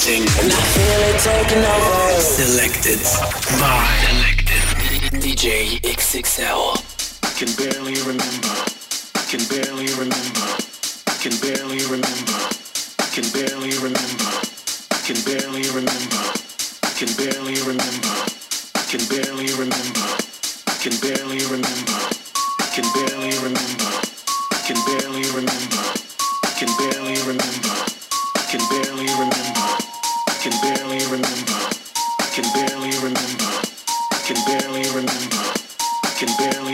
mixing. And I feel it taking over. Selected by Selected DJ XXL. I can barely remember. I can barely remember. I can barely remember. I can barely remember. I can barely remember. I can barely remember. I can barely remember. I can barely remember. I can barely remember. I can barely remember. I can barely remember. I can barely remember. I can barely remember. I can barely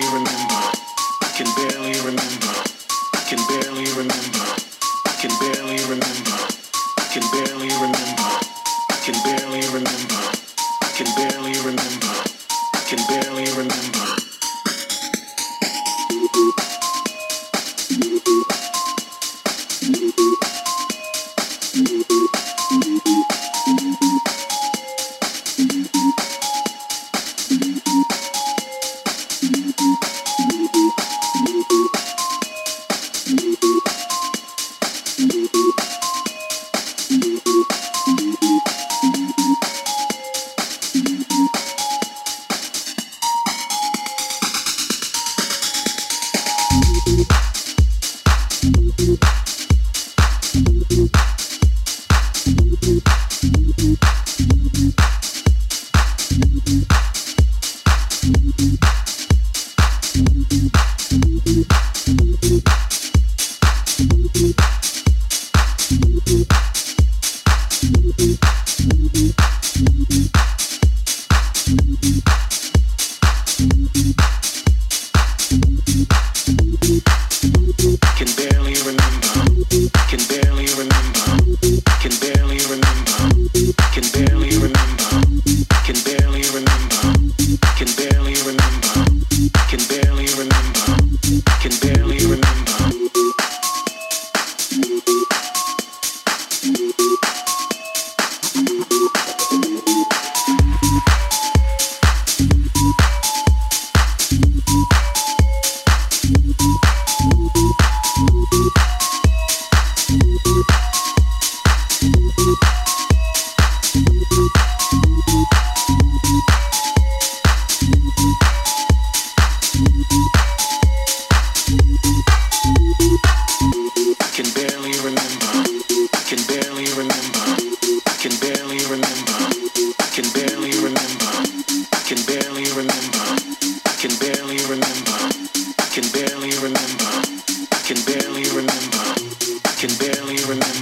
barely remember. I can barely remember.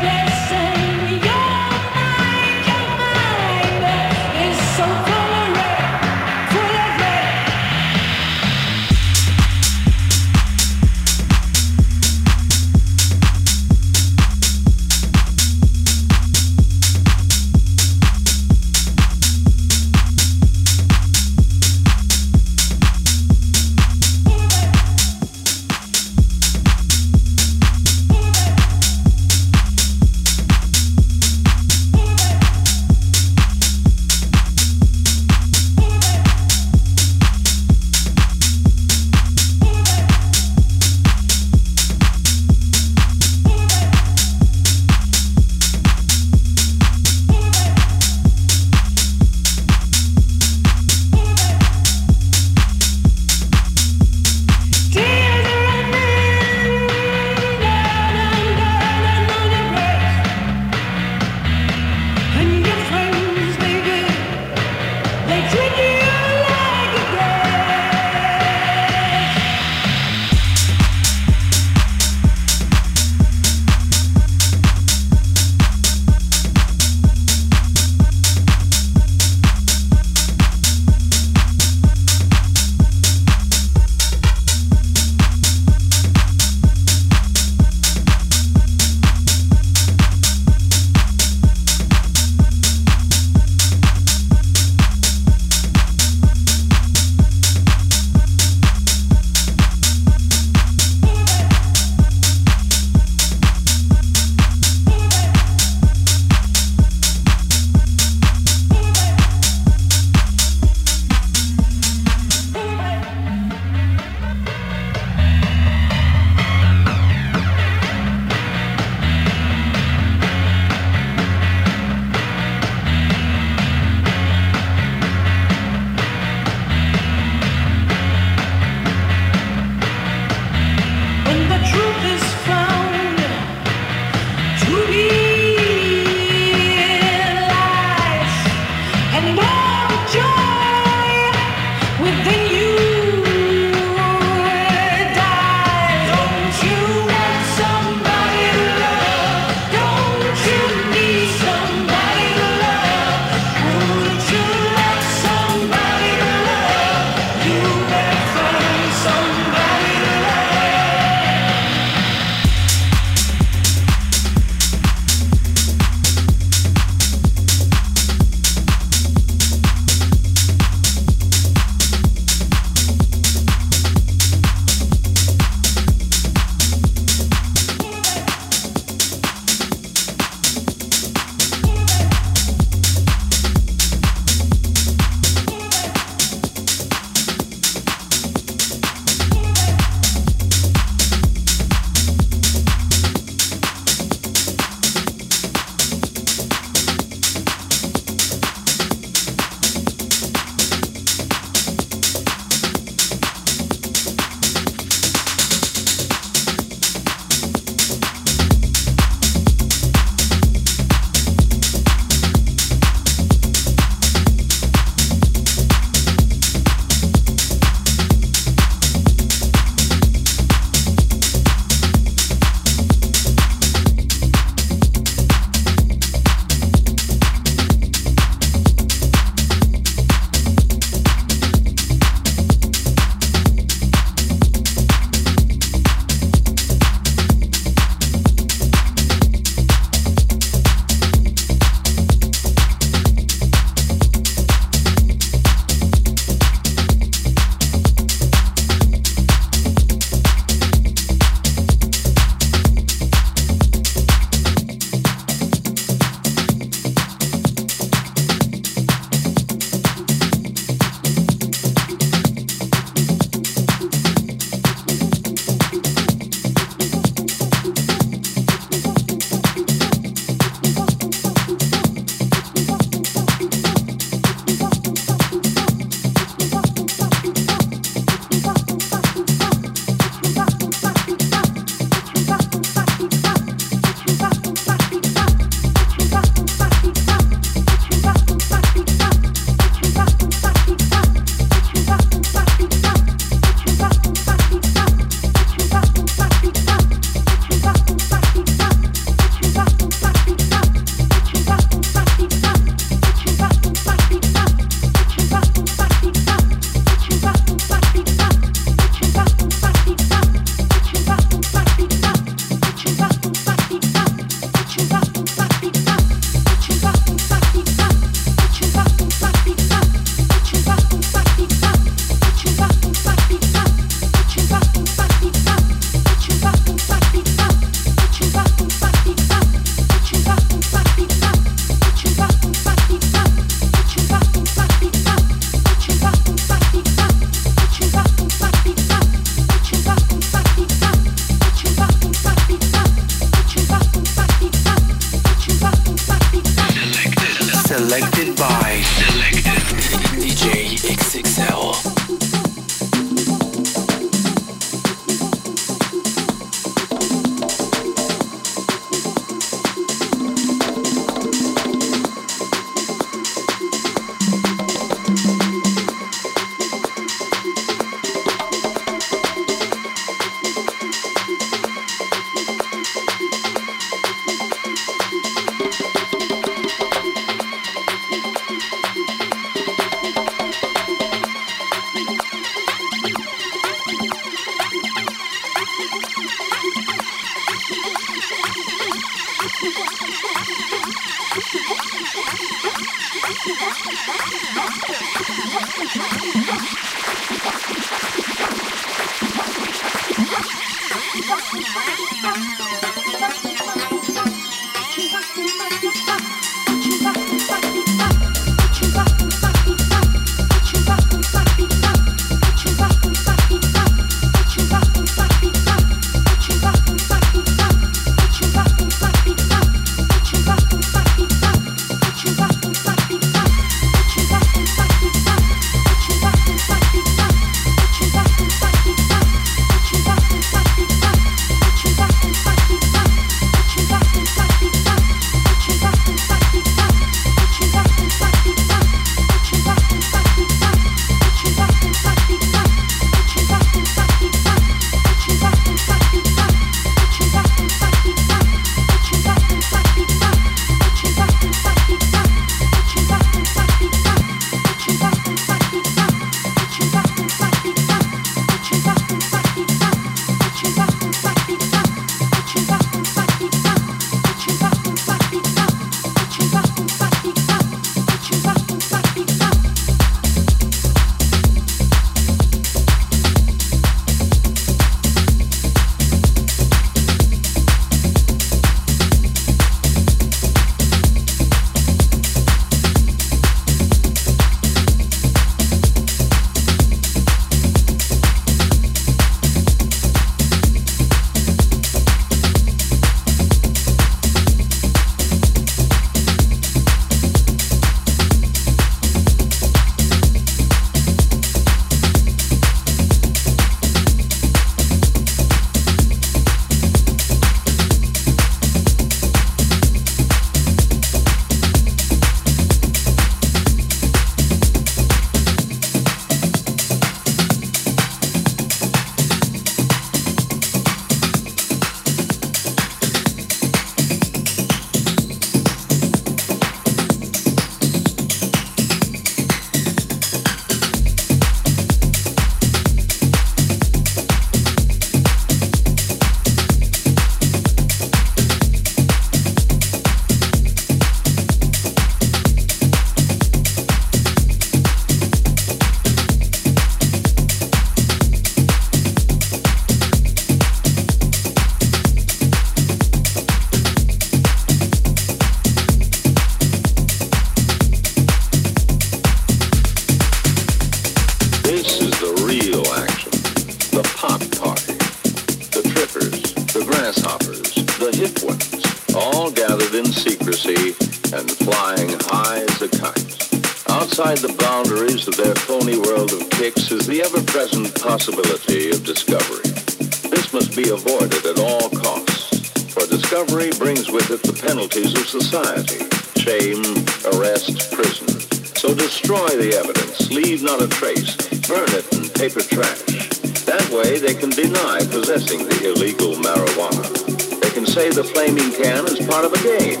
a flaming can as part of a game.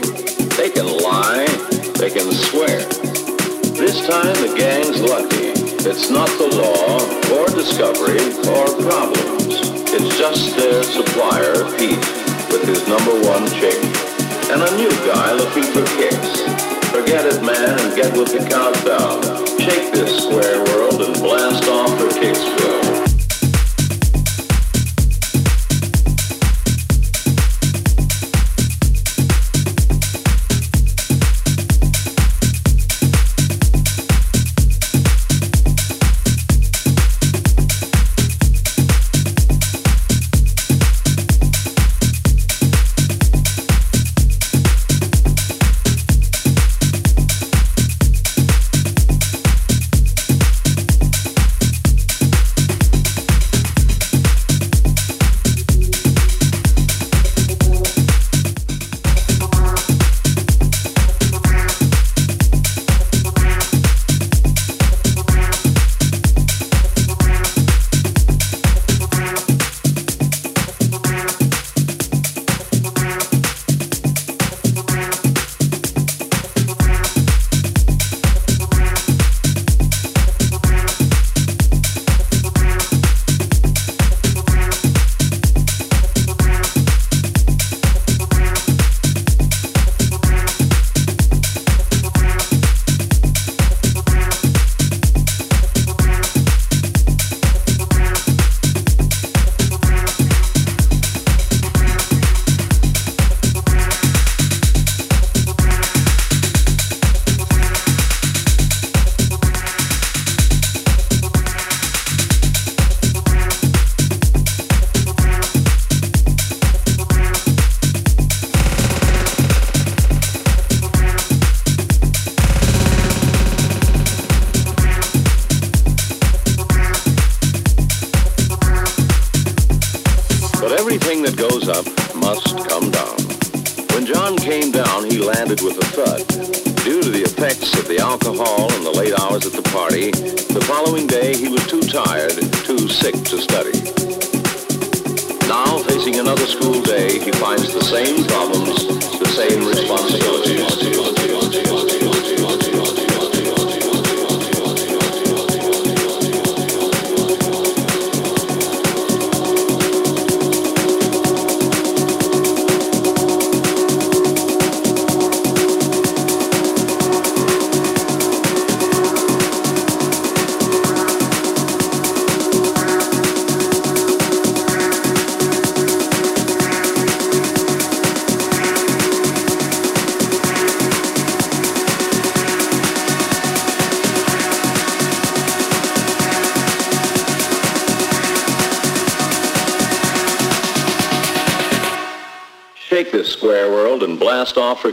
They can lie, they can swear. This time the gang's lucky. It's not the law, or discovery, or problems. It's just their supplier, Pete, with his number one chick. And a new guy looking for kicks. Forget it, man, and get with the countdown.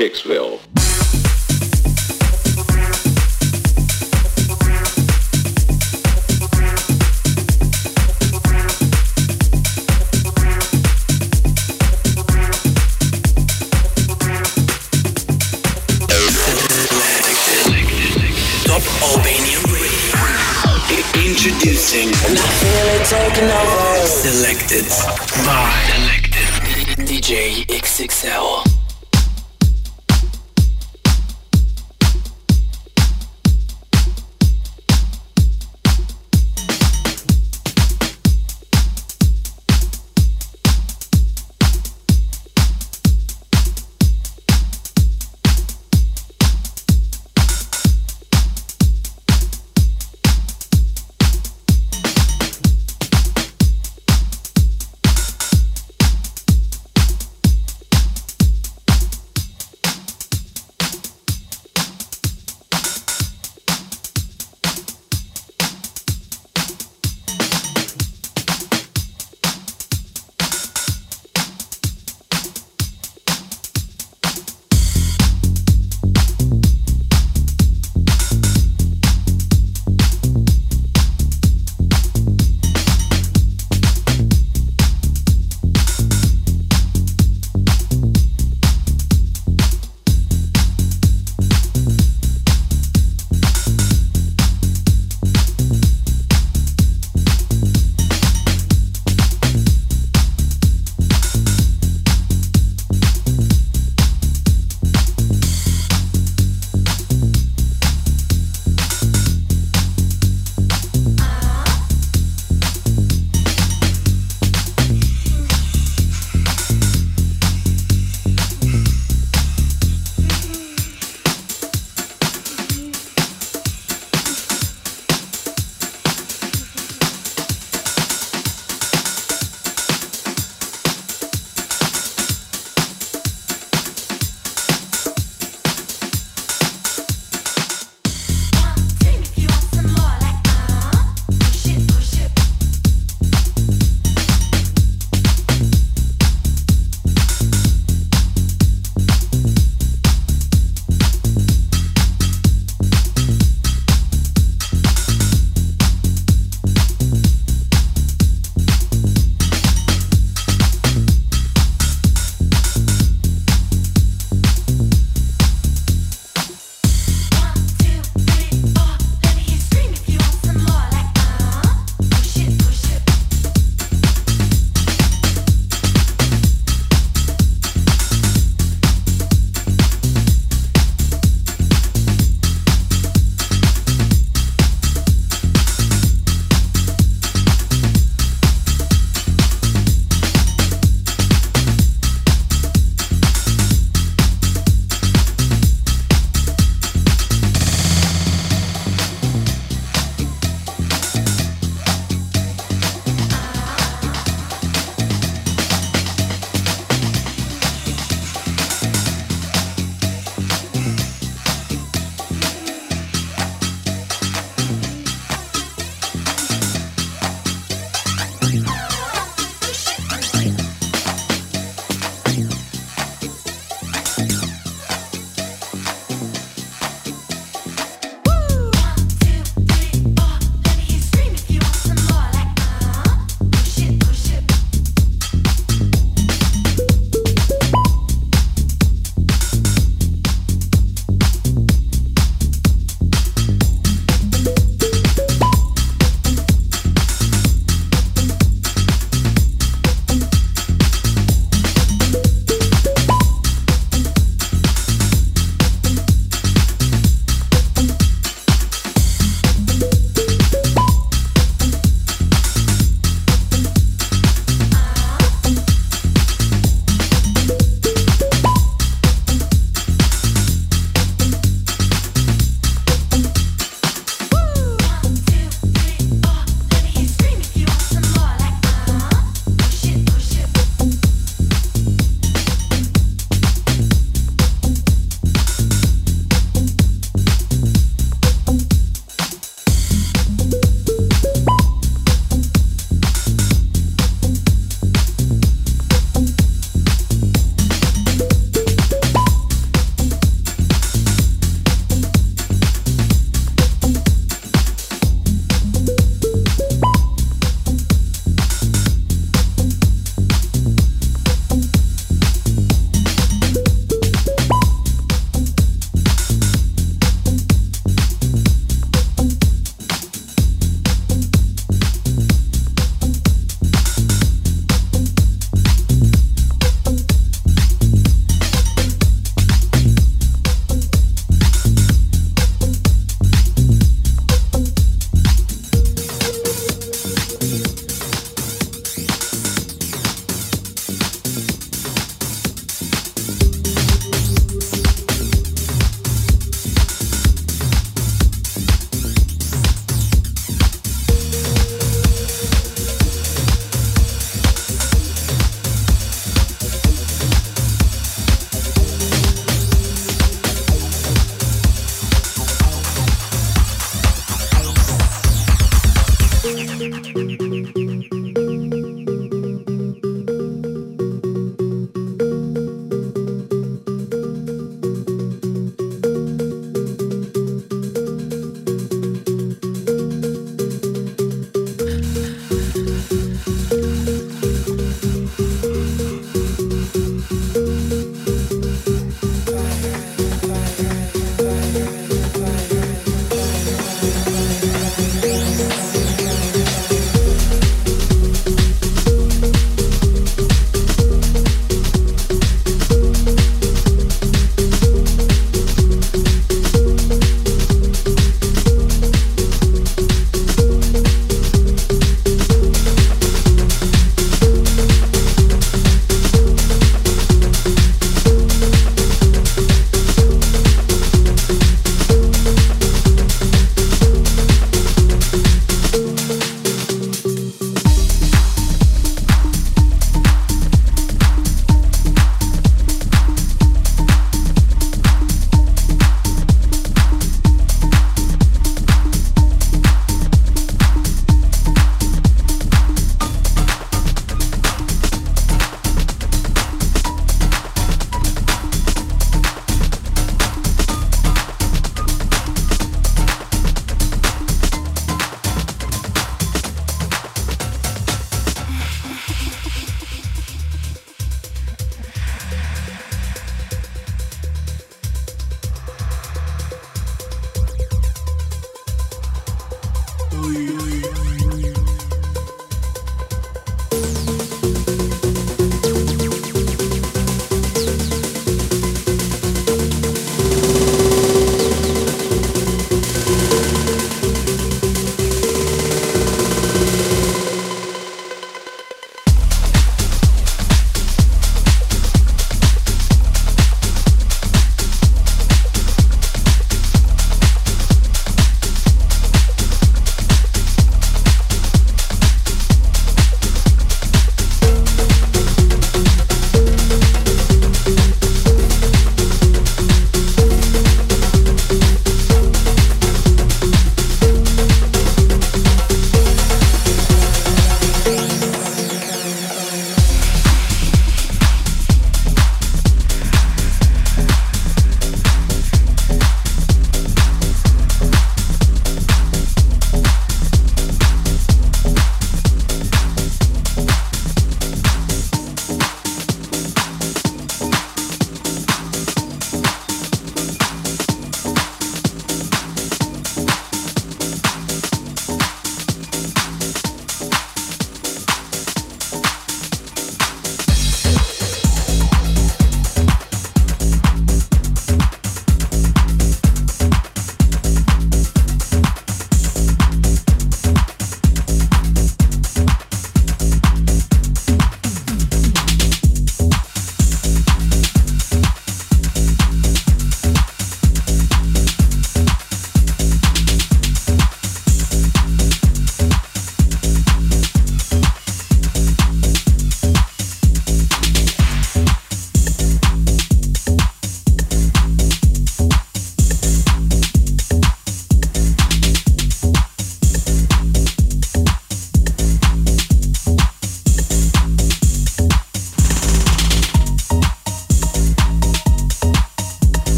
Kicksville. Introducing. Selected by DJ XXL.